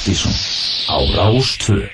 Partíson á Rástvö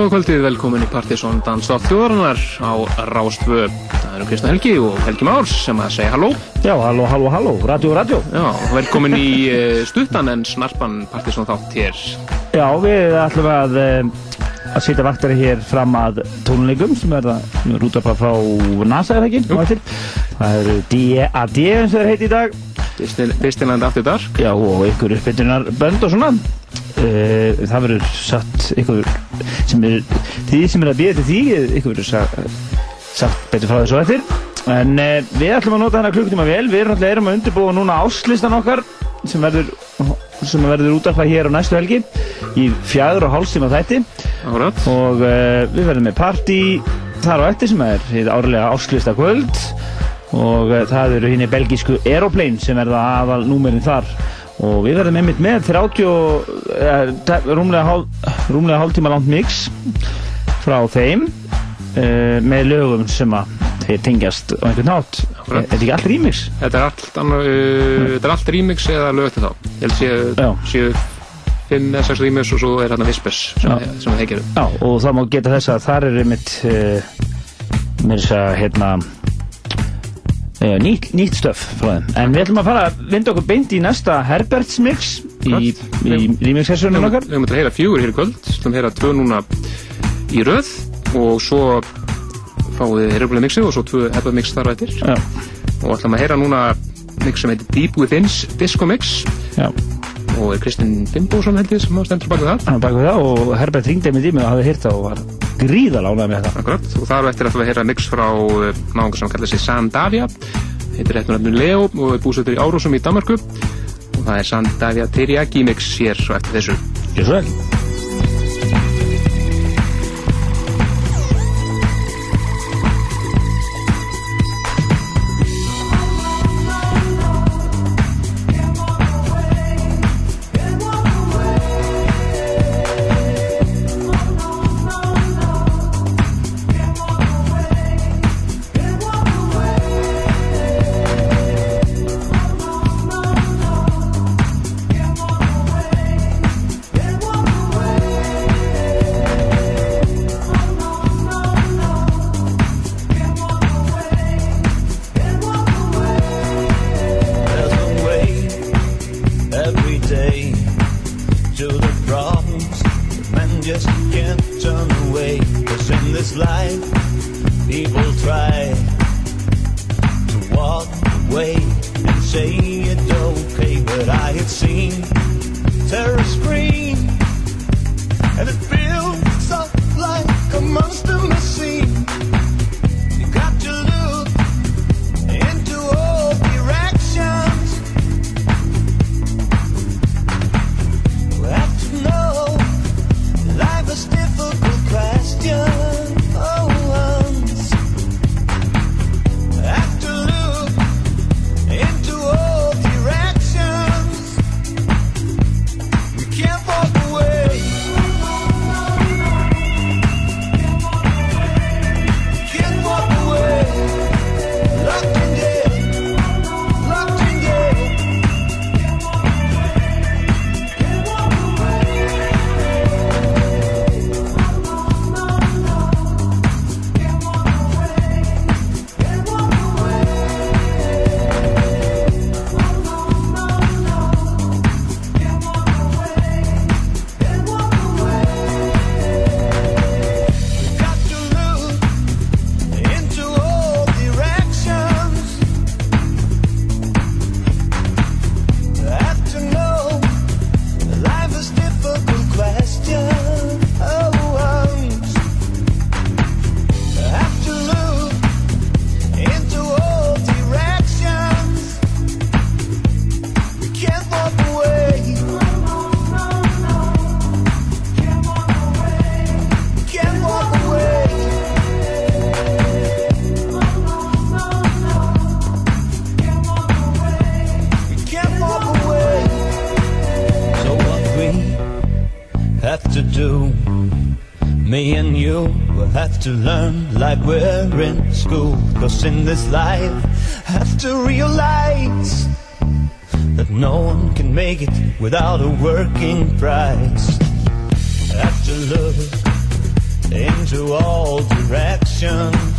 Góða kvöldið, velkomin í Partisón Danstátt þjóðarinnar á Rástvö. Það eru Kristna Helgi og Helgi Márs sem að segja halló. Já, halló, halló, halló, radio, radio. Já, velkomin í uh, stuttan en snarpan Partisón þátt hér. Já, við ætlum að, uh, að setja vaktari hér fram að tónleikum sem er það rúta bara frá NASA, eða ekki? Það eru D.A.D. eins og það heiti í dag. Disneyland After Dark. Já, og ykkur uppbyttunar bönd og svona. Uh, það verður satt ykkur sem er því sem er að býða til því ykkur verður sagt, sagt betur frá þessu eftir. En uh, við ætlum að nota hana klukkutíma vel. Við erum alltaf erum að undirbúa núna áslistan okkar sem verður sem verður útaflað hér á næstu helgi í fjæður og hálfstíma þætti. Árat. og uh, við verðum með party þar á eftir sem er því árlega áslista kvöld. Og það eru hinn í belgísku Aeroplane sem er það aðal númerinn þar og við verðum einmitt með 30 eh, rúmlega, hál, rúmlega hálftíma langt mix frá þeim eh, með lögum sem að þeir tengjast á einhvern nátt. Er þetta ekki allt remix? Þetta er allt, annar, uh, þetta er allt remix eða lög eftir þá. Ég held Já. séu 5 eða 6 remix og svo er hérna Whispers sem, þeir gerum. Já, og það má geta þess að þar er einmitt uh, með þess að hérna nýtt, nýtt stöf frá þeim. En við ætlum að fara að vinda okkur beint í næsta Herberts mix í, í Við- remix-sessunum Við okkar. höfum að heyra fjögur hér í kvöld, við höfum að heyra tvö núna í röð og svo fáum við herjulega mixið og svo tvö herjulega mix þar á Já, og ætlum að heyra núna mix sem heitir Deep Within's Disco Mix. Já, og er Kristinn Finnbósson held ég sem stendur baka það. Hann bak við það og Herbert ringdi með tími og hafði hýrt það og var gríðalánað með það Akkurat, og þar eftir ætlum við að heyra mix frá náðungar sem kallar sig Sandavia. Heitir réttur nefnum Leo og er búsettur í Árosum í Danmarku og það er Sandavia Teriyaki mix hér svo eftir þessu. Gjör svo vel In this life, have to realize that no one can make it without a working price. Have to look into all directions.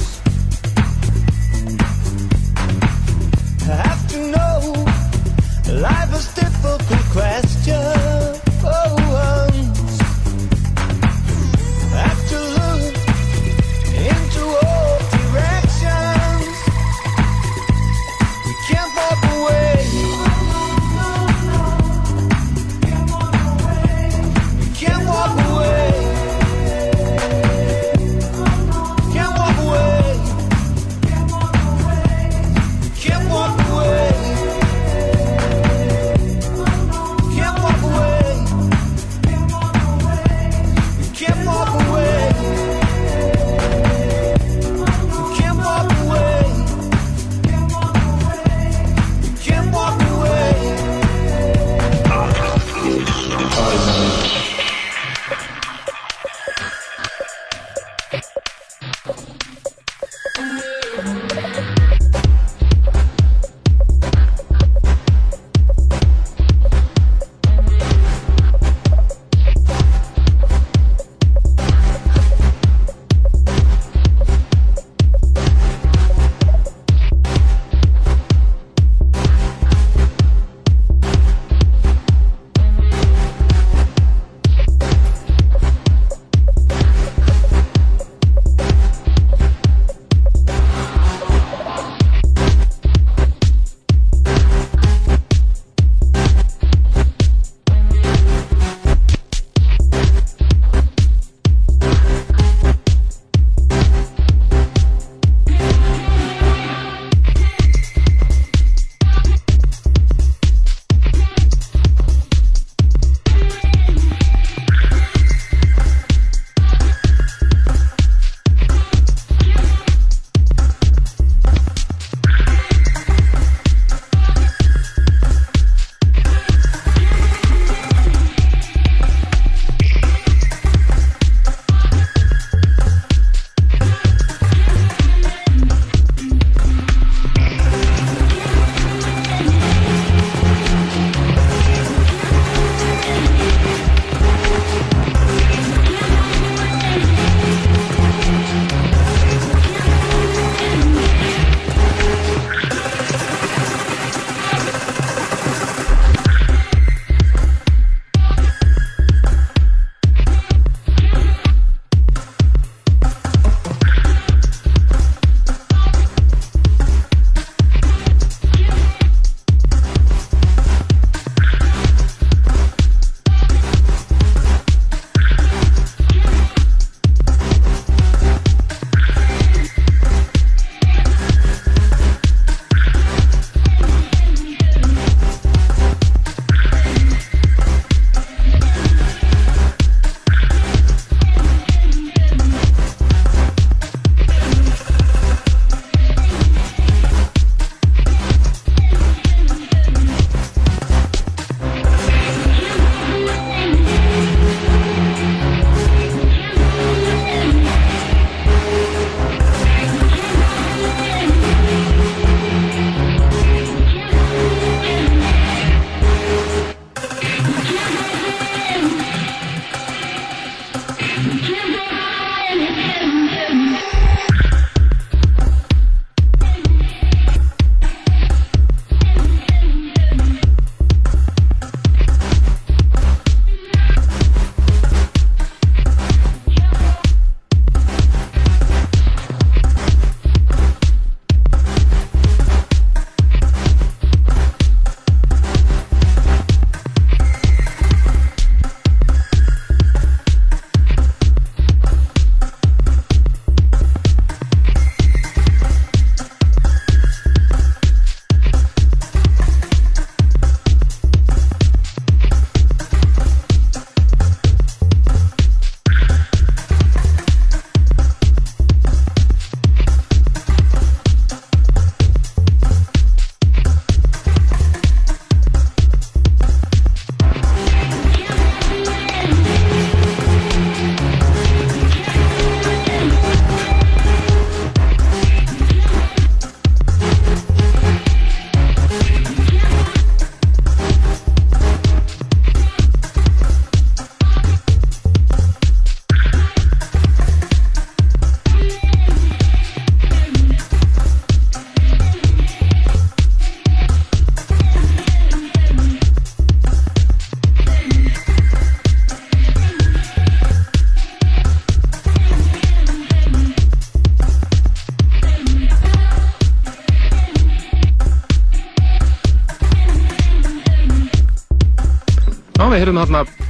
Höfum þarna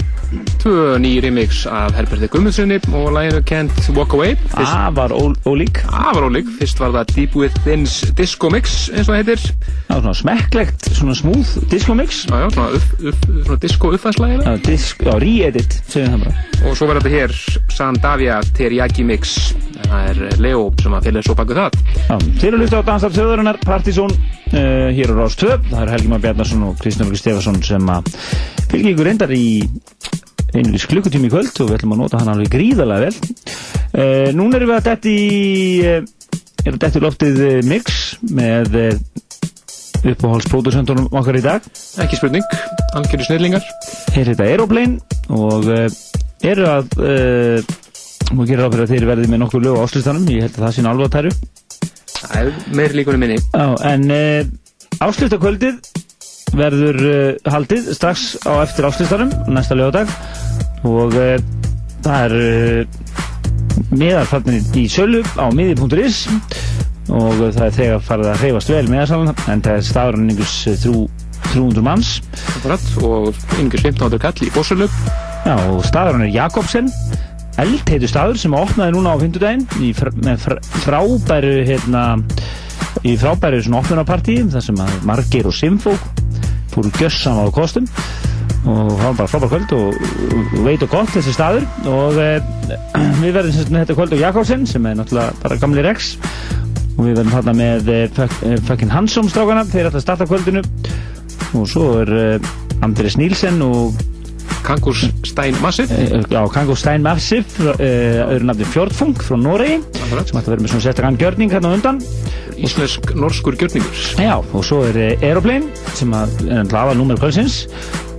tvö ný remix af Herberti Gummundssoni og læginu Can't Walk Away. Fyrst, Afar ól- ólík. afar ólík. Fyrst var það Deep Within's Disco Mix, eins og það heitir. Já, svona smekklegt, svona smúð disco mix. Já, já, svona, upp, upp, svona disco uppfæðslægilega. Já, disk, já, re-edit, segjum það bara. Og svo var þetta hér Sandavia Teriyaki Mix. Það er Leo sem að fylgja svo baku það. Já, þeir eru hlusta á Dansar Þjóðarinnar, Partizón, hér á Rás 2. Það eru Helgi Már Bjarnason og Kristján Lóki Stefason sem að fylgja ykkur reyndar í einugis klukkutími í kvöld og við ætlum að nota hann alveg gríðarlega vel. Uh, núna erum við að detti í, uh, erum detti loftið mix með uppáhaldspródusendunum okkar í dag. Ekki spurning, algjörðu snillingar. Þeir heita Aeroplane og eru að Nú gerir ráð fyrir að þeir verði með nokkur lög á áslustanum, ég held að það sé alveg að tæru. Það er meir líkunum minni. Já, en uh, áslutakvöldið verður uh, haldið strax á eftir áslustanum, næsta lögadag og uh, það er miðarfarnir í sölu á miði.is og það er þegar farið að hreyfast vel miðarsalan en það er staðurinn þrjú, 300 manns og yngur 15. kall í Bórsölu. Já, og staðurinn er Jakobsen eldheitu staður sem opnaði núna á fymtudaginn með fr frábæru hérna í frábæru svona opnunarpartí þar sem margir og simfók fóru gjössam á kostum og það var bara frábær kvöld og, og veit og gott þessi staður og e, við verðum sem þetta kvöld á Jakobsen sem er náttúrulega bara gamli Rex og við verðum þarna með e, fucking Hansson strákana þeir ætla að starta kvöldinu og svo er e, Andris Nílsen og Kangus Stein Massive. Eh, Já, Kango Stein Massive, uh, öðru nafni Fjordfung frá Noregi, Akkurat. sem ætti að vera með svona sérstakann gjörning hérna undan. Íslensk norskur gjörningur. Já, og svo er uh, Aeroplane, sem er aðal númer kvöldsins,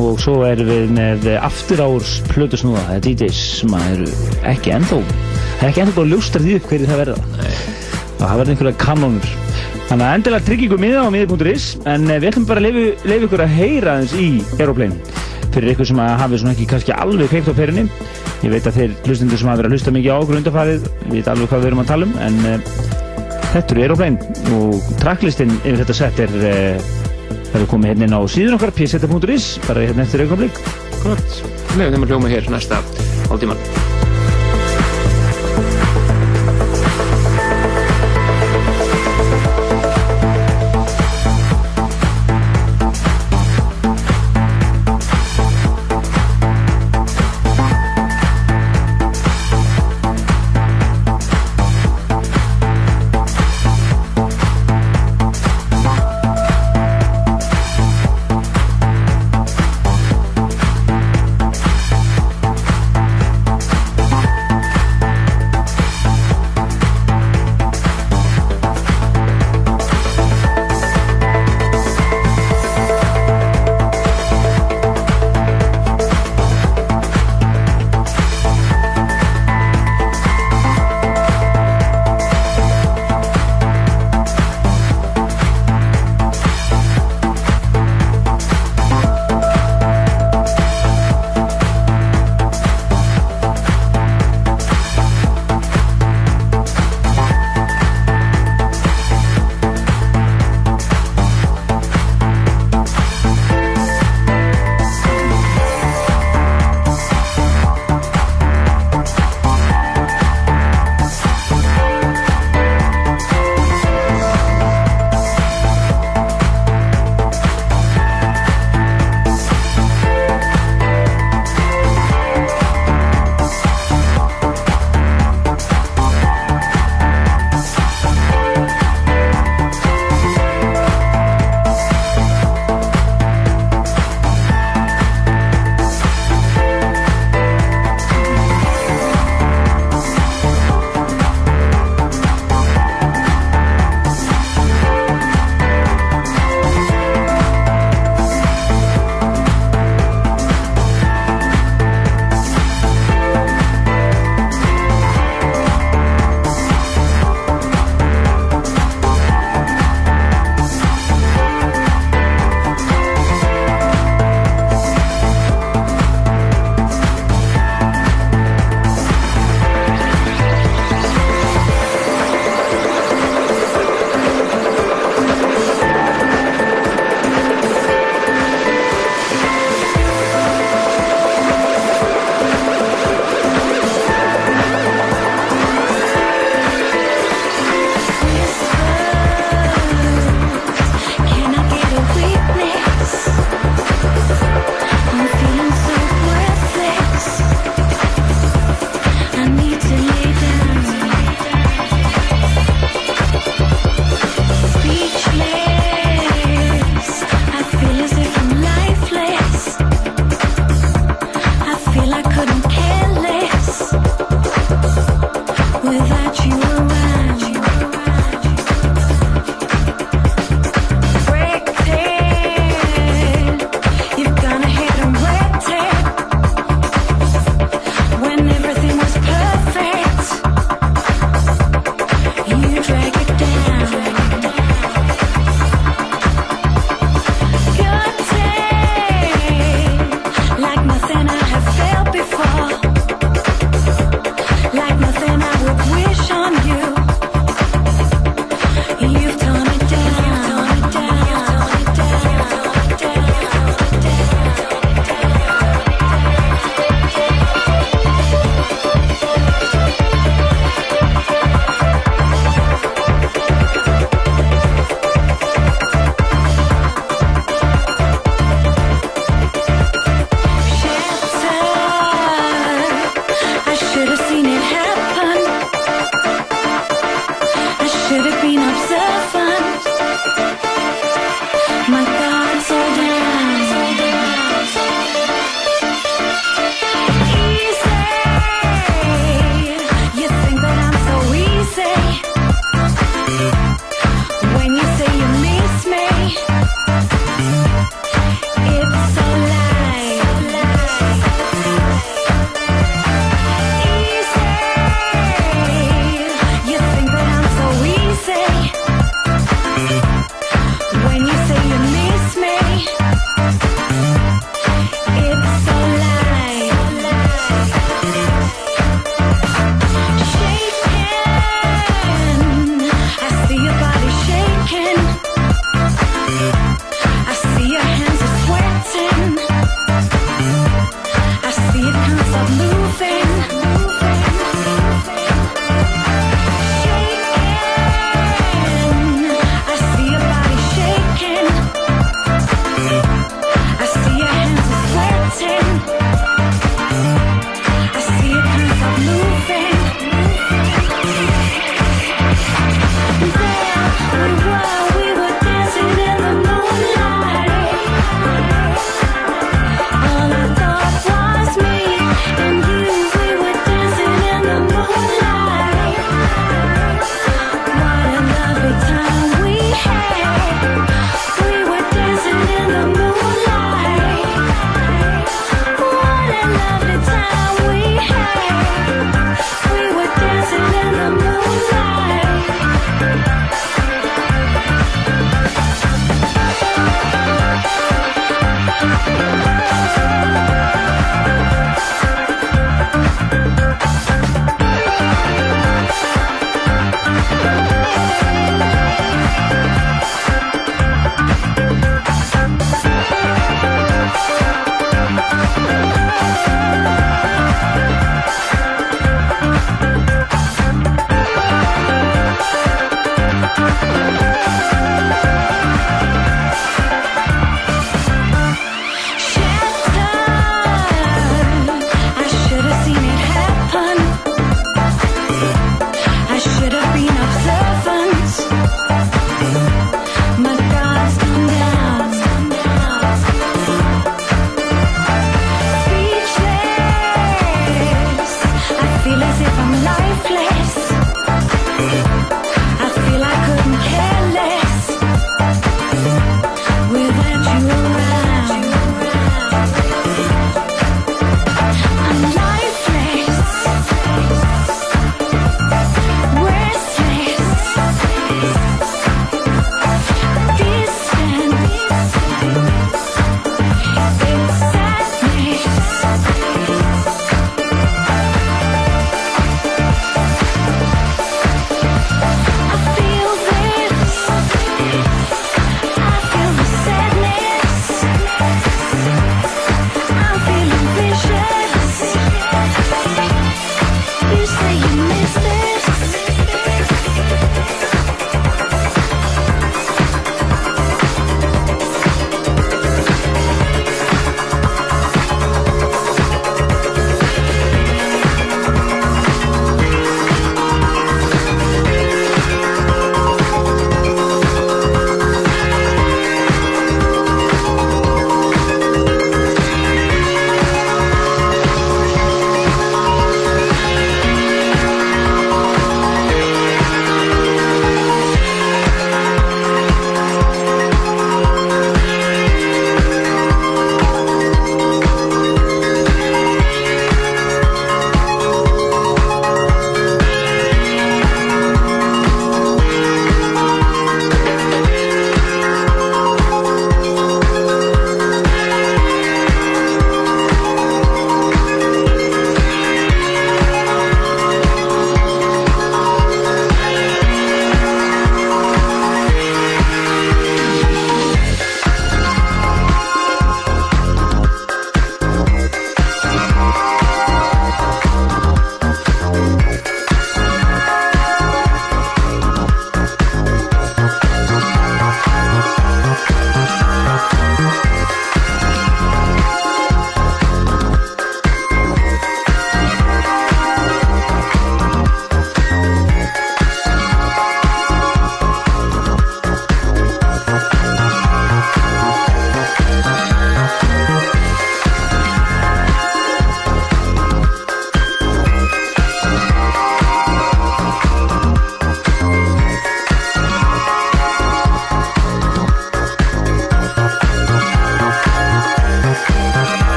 og svo erum við með uh, After Hours Plutusnúða, það er DJs sem eru ekki ennþá, það er ekki ennþá búin að ljóstra því upp hverju það verða. Og það verða einhverja kanónur. Þannig að endilega trygg ykkur miða á miði.is, en uh, við ætlum bara að leifa ykkur að heyra aðeins í Aeroplane fyrir ykkur sem hafi svona ekki kannski alveg kveikt á perinni. Ég veit að þeir hlustendur sem hafa verið að hlusta mikið á okkur undarfarið, veit alveg hvað við erum að tala um, en uh, þetta eru Aeroplane og tracklistinn yfir þetta sett er, uh, verður komið hérna inn á síðun okkar, pseta.is, bara hérna eftir augnablik. Akkurat. Leifum þeim að hljóma hér næsta hálftíman. Can't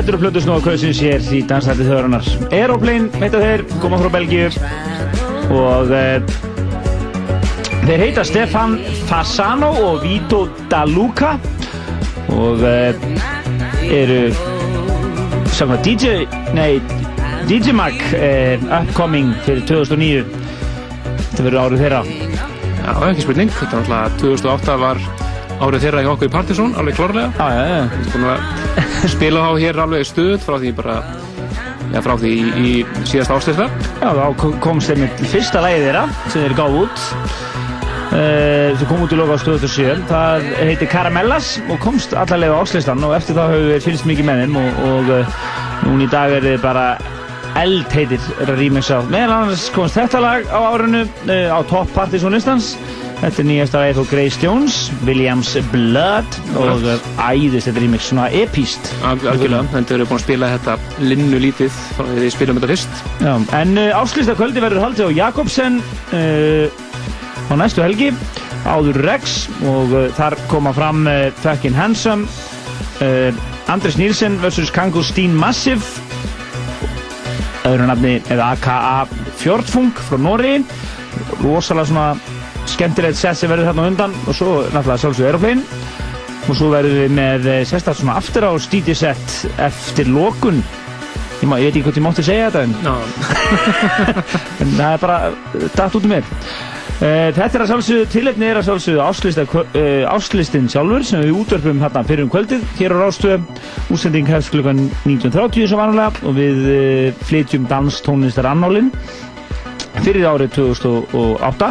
þetta eru plötu snóða kvöldsins hér í dansætti þjóðarinnar. Aeroplane heita þeir, koma frá Belgíu og e, þeir heita Stefan Fasano og Vito Daluca og e, eru samkvæmt DJ, nei, DJ Mag e, upcoming fyrir 2009. Þetta verður árið þeirra. Já, ekki spurning. Þetta var alltaf 2008 var árið þeirra hjá okkur í Partizón, alveg klárlega. Já, já, já. Spila þá hér alveg stuð frá því bara, já, frá því í, í síðasta áslýsta. Já, þá komst þeir með fyrsta lægið þeirra sem þeir gáð út. Uh, sem kom út í loka á 2007 það heitir Caramellas og komst allarlega á áslistan og eftir það höfum við fylgst mikið með þeim og, og uh, núna í dag er þið bara eld heitir að rýmix á meðal annars komst þetta lag á árinu uh, á top Partizón listans Þetta er nýjasta lagið frá Grace Jones, Williams Blood og æðist þetta remix svona epíst. Al- Algjörlega, þau eru búin að spila þetta linnu lítið frá því við spilum þetta fyrst. Já, en uh, áslýsta kvöldi verður haldið á Jakobsen uh, á næstu helgi áður Rex og uh, þar koma fram uh, Fucking Handsome uh, Andres Nielsen vs. Kangoo Steen Massive öðru nafni eða AKA Fjordfung frá Nóri rosalega svona skemmtilegt set sem verður þarna undan. Og svo náttúrulega sjálfsög Aeroplane. Og svo verður við með eh, sérstaklega svona aftur á stítisett eftir lokun. Ég, ég veit ekki hvort ég mátti segja þetta en Já, en það er bara datt út um mér Uh, þetta er að sjálfsögðu, tilhefni er að sjálfsögðu uh, áslistin sjálfur sem við útverfum hérna fyrir um kvöldið hér á Rástöðu, útsending hefst klukkan 19.30 sem vanlega og við flytjum danstónlistar annálinn fyrir árið 2008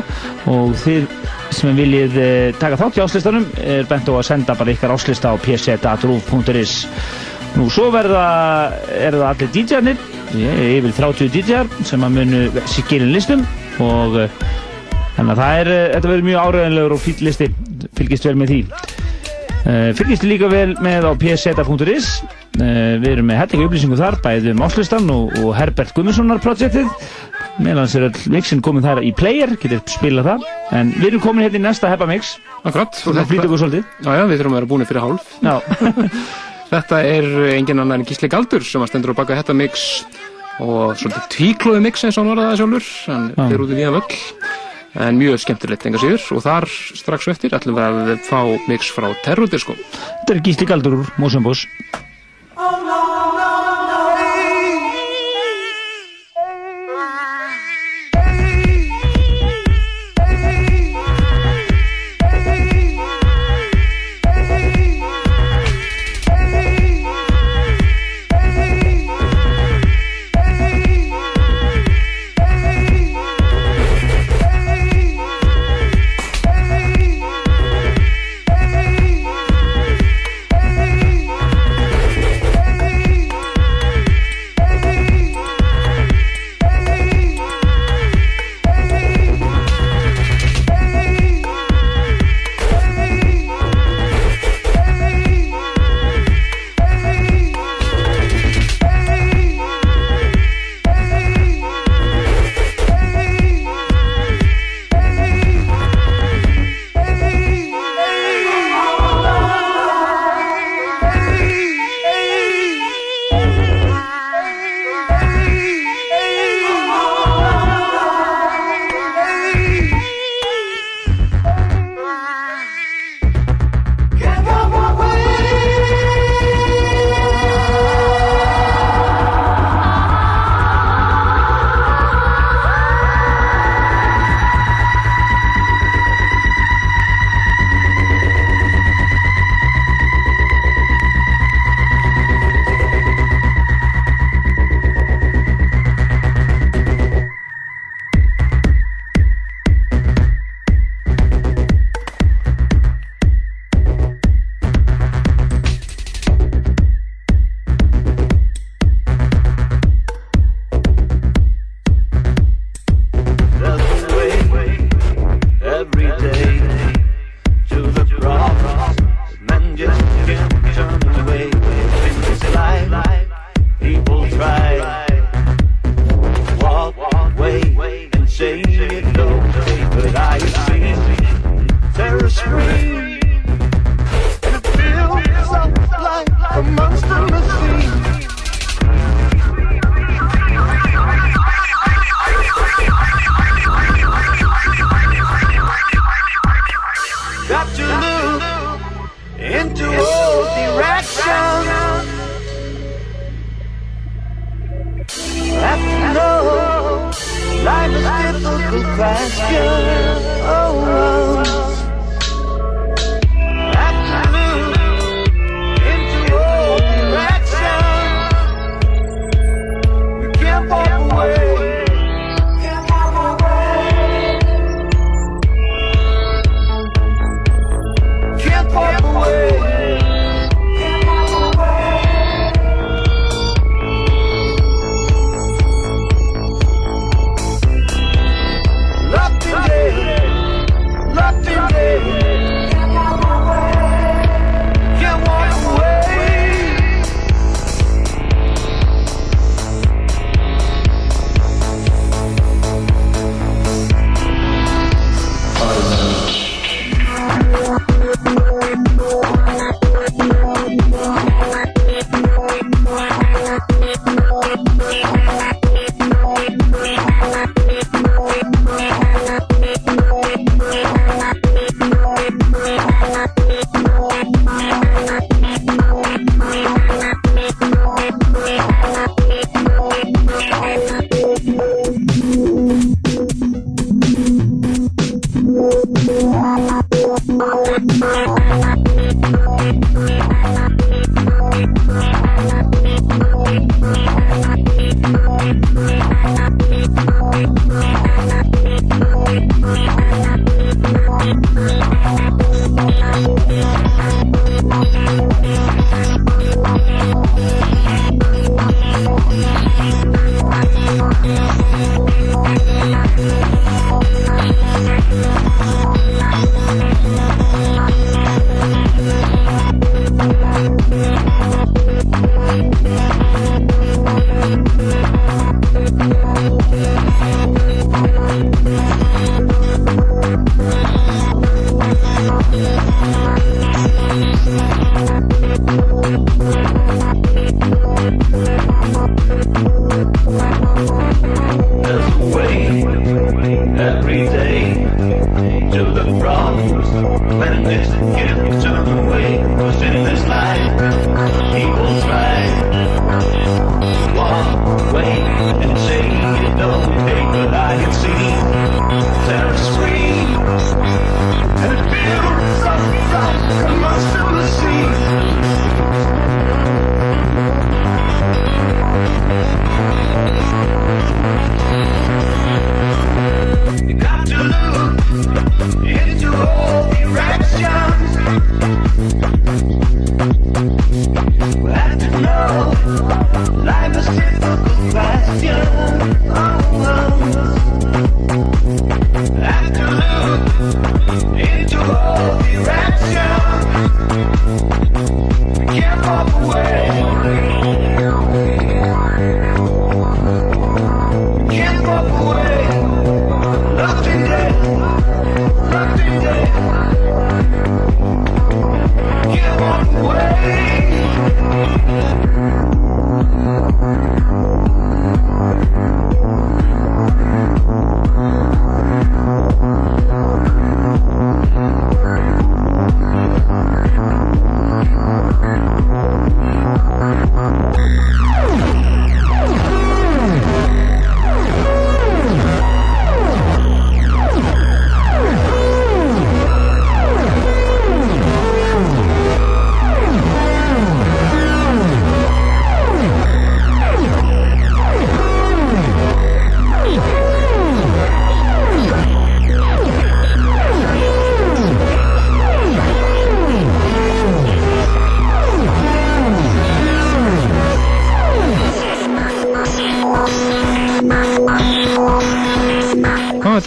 og þið sem viljið uh, taka þátt í áslistanum er bent á að senda bara ykkar áslista á pc.ruf.is Nú svo verða, er það allir DJ-arnir, yfir 30 DJ-ar sem að munu skilin listum. Og uh, þannig að það er, uh, þetta verður mjög áræðanlegur og fýll listi, fylgist vel með því. Fylgist líka vel með á uh, við erum með hellinga upplýsingu þar, bæðið um áslistan og, og Herbert Guðmundssonar projektið, meðan sér all mixin komin þar í player, getur spilað það, en við erum komin hérna í næsta Heppa Mix, akkurat. og það flýtur okkur svolítið. Já, já, við þurfum að vera búin fyrir hálf. Þetta er engin annar en Gísli Galdur sem að stendur á baka þetta mix og svolítið tvíklóði mix eins og hann var það sjálfur. Hann er út í víðan völl. En mjög skemmtilegt enga síður og þar strax eftir ætlum við að fá mix frá Terrordisco. þetta er Gísli Galdur úr Mósambós. Every day to the problems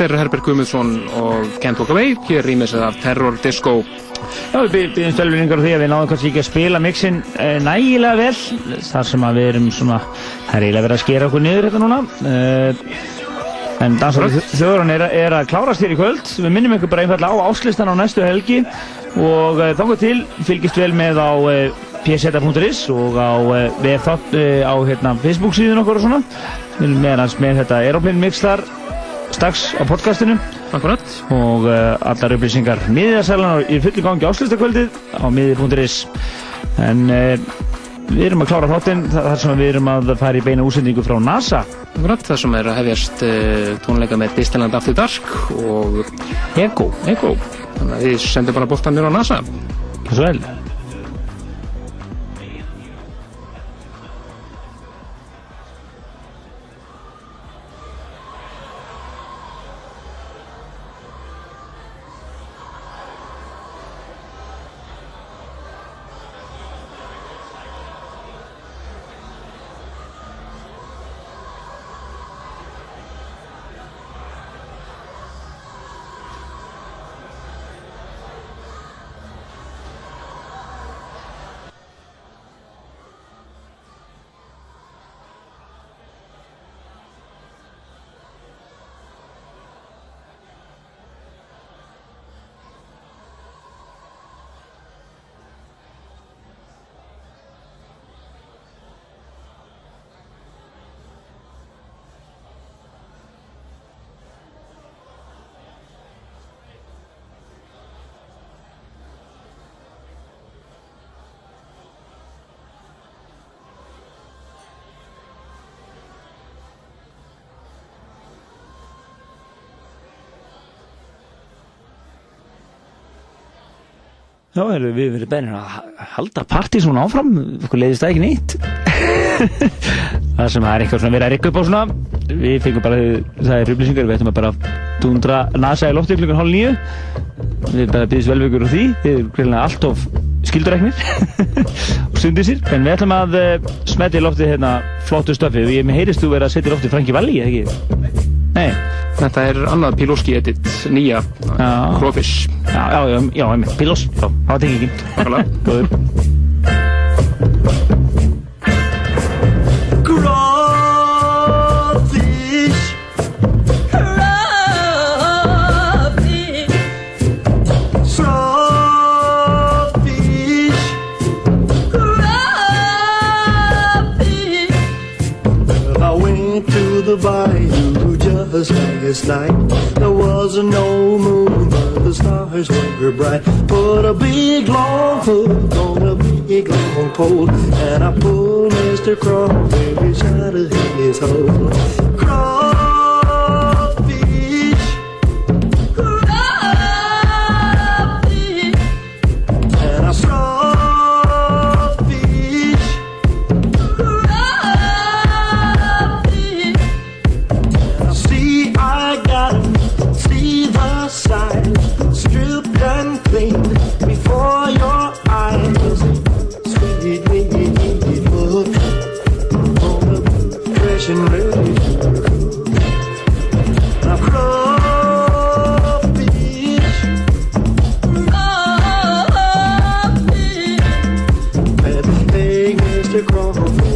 Er Herbert Guðmundsson og Can't Walk Away, hér rýmis af Terror Disco. Já, við by- byggjum stölvinningar á því að við náðum kannski ekki að spila mixin uh, nægilega vel þar sem að við erum svona það er eiginlega verið að skera okkur niður þetta núna. Uh, en dansar þjóðurinn er, er að klárast hér í kvöld. Við minnum ykkur bara einfallega á áslistan á næstu helgi og uh, þannig til fylgist vel með á uh, pseta.is og á þátt uh, á hérna, Facebook síðun okkur og svona. Við erum meðan með þetta Aeroplane mix þar strax á podcastinu Akkurat. og uh, allar upplýsingar miðjarsælan í fulli gangi áslustakvöldið á miði.is en uh, við erum að klára þáttinn þar sem við erum að fara í beina útsendingu frá NASA Akkurat, það sem er að hefjast uh, tónleika með Disneyland After Dark og Ego, Ego. Þannig að við sendum bara boltan mér á NASA. svo vel Já, við verið bennir að ha- halda partí svona áfram, okkur leiðist það ekki nýtt. það sem er eitthvað svona verið að rikka upp á svona, við fengum bara, það er upplýsingar, við ættum að bara dundra NASA í lofti klukkan hálf nýju. Við bara byggjum vel við ykkur á því, við erum greinlega allt of skildureknir og stundir sér. En við ætlum að uh, smetja í loftið hérna flottu stöfi og ég með heyrist þú verið að setja í loftið Franki Valli, ekki? Nei, Þetta er annað Piloski edit, nýja, Já. Joo, joo, joo emme. Pilos. Joo. Good. the bayou just last night. There wasn't no were bright. Put a big long hook on a big long pole, and I pulled Mr. Crawfish out of his hole. to grow.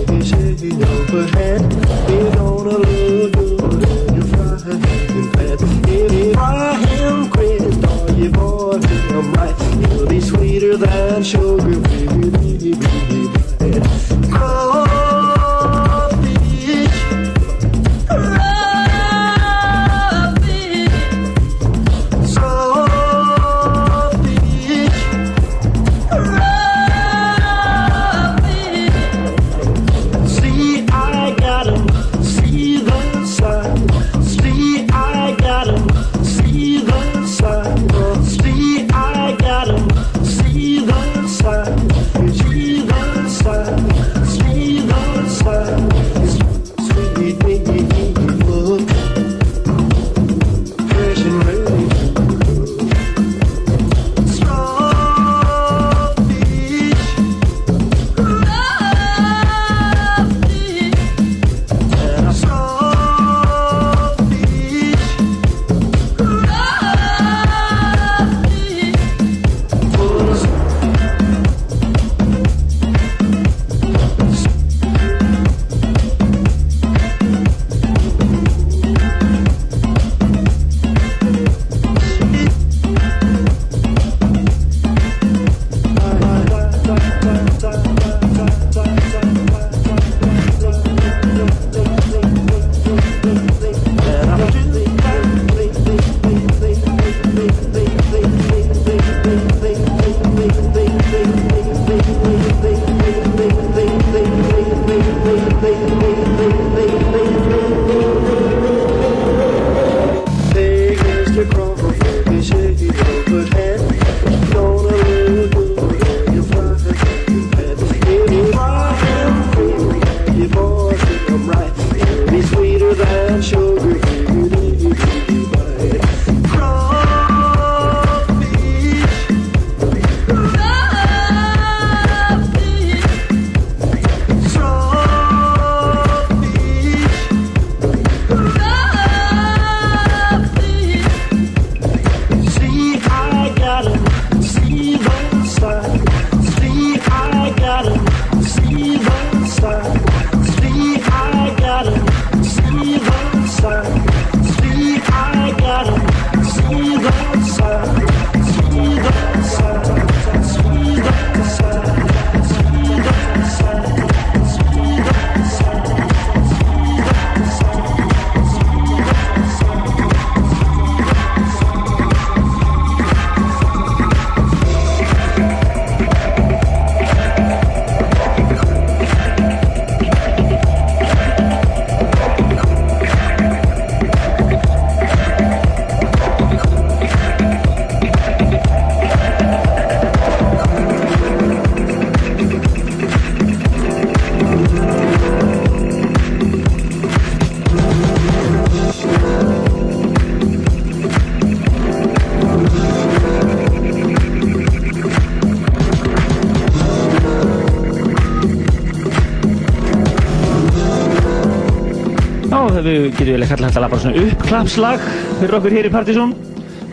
Við getum vel að kalla þetta bara svona uppklapslag fyrir okkur hér í Partizón.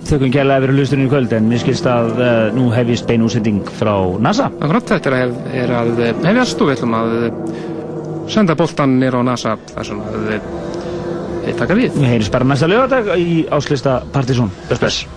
Þökkum gæla fyrir hlustunum í kvöld en mér skilst að uh, nú hefjist bein útsending frá NASA. Akkurat þetta er að, er að hefjast og við ætlum að senda boltan nýr á NASA þar sem að við taka við. Við heyrjum bara næsta lögadag í áslista Partizón. Bless, bless.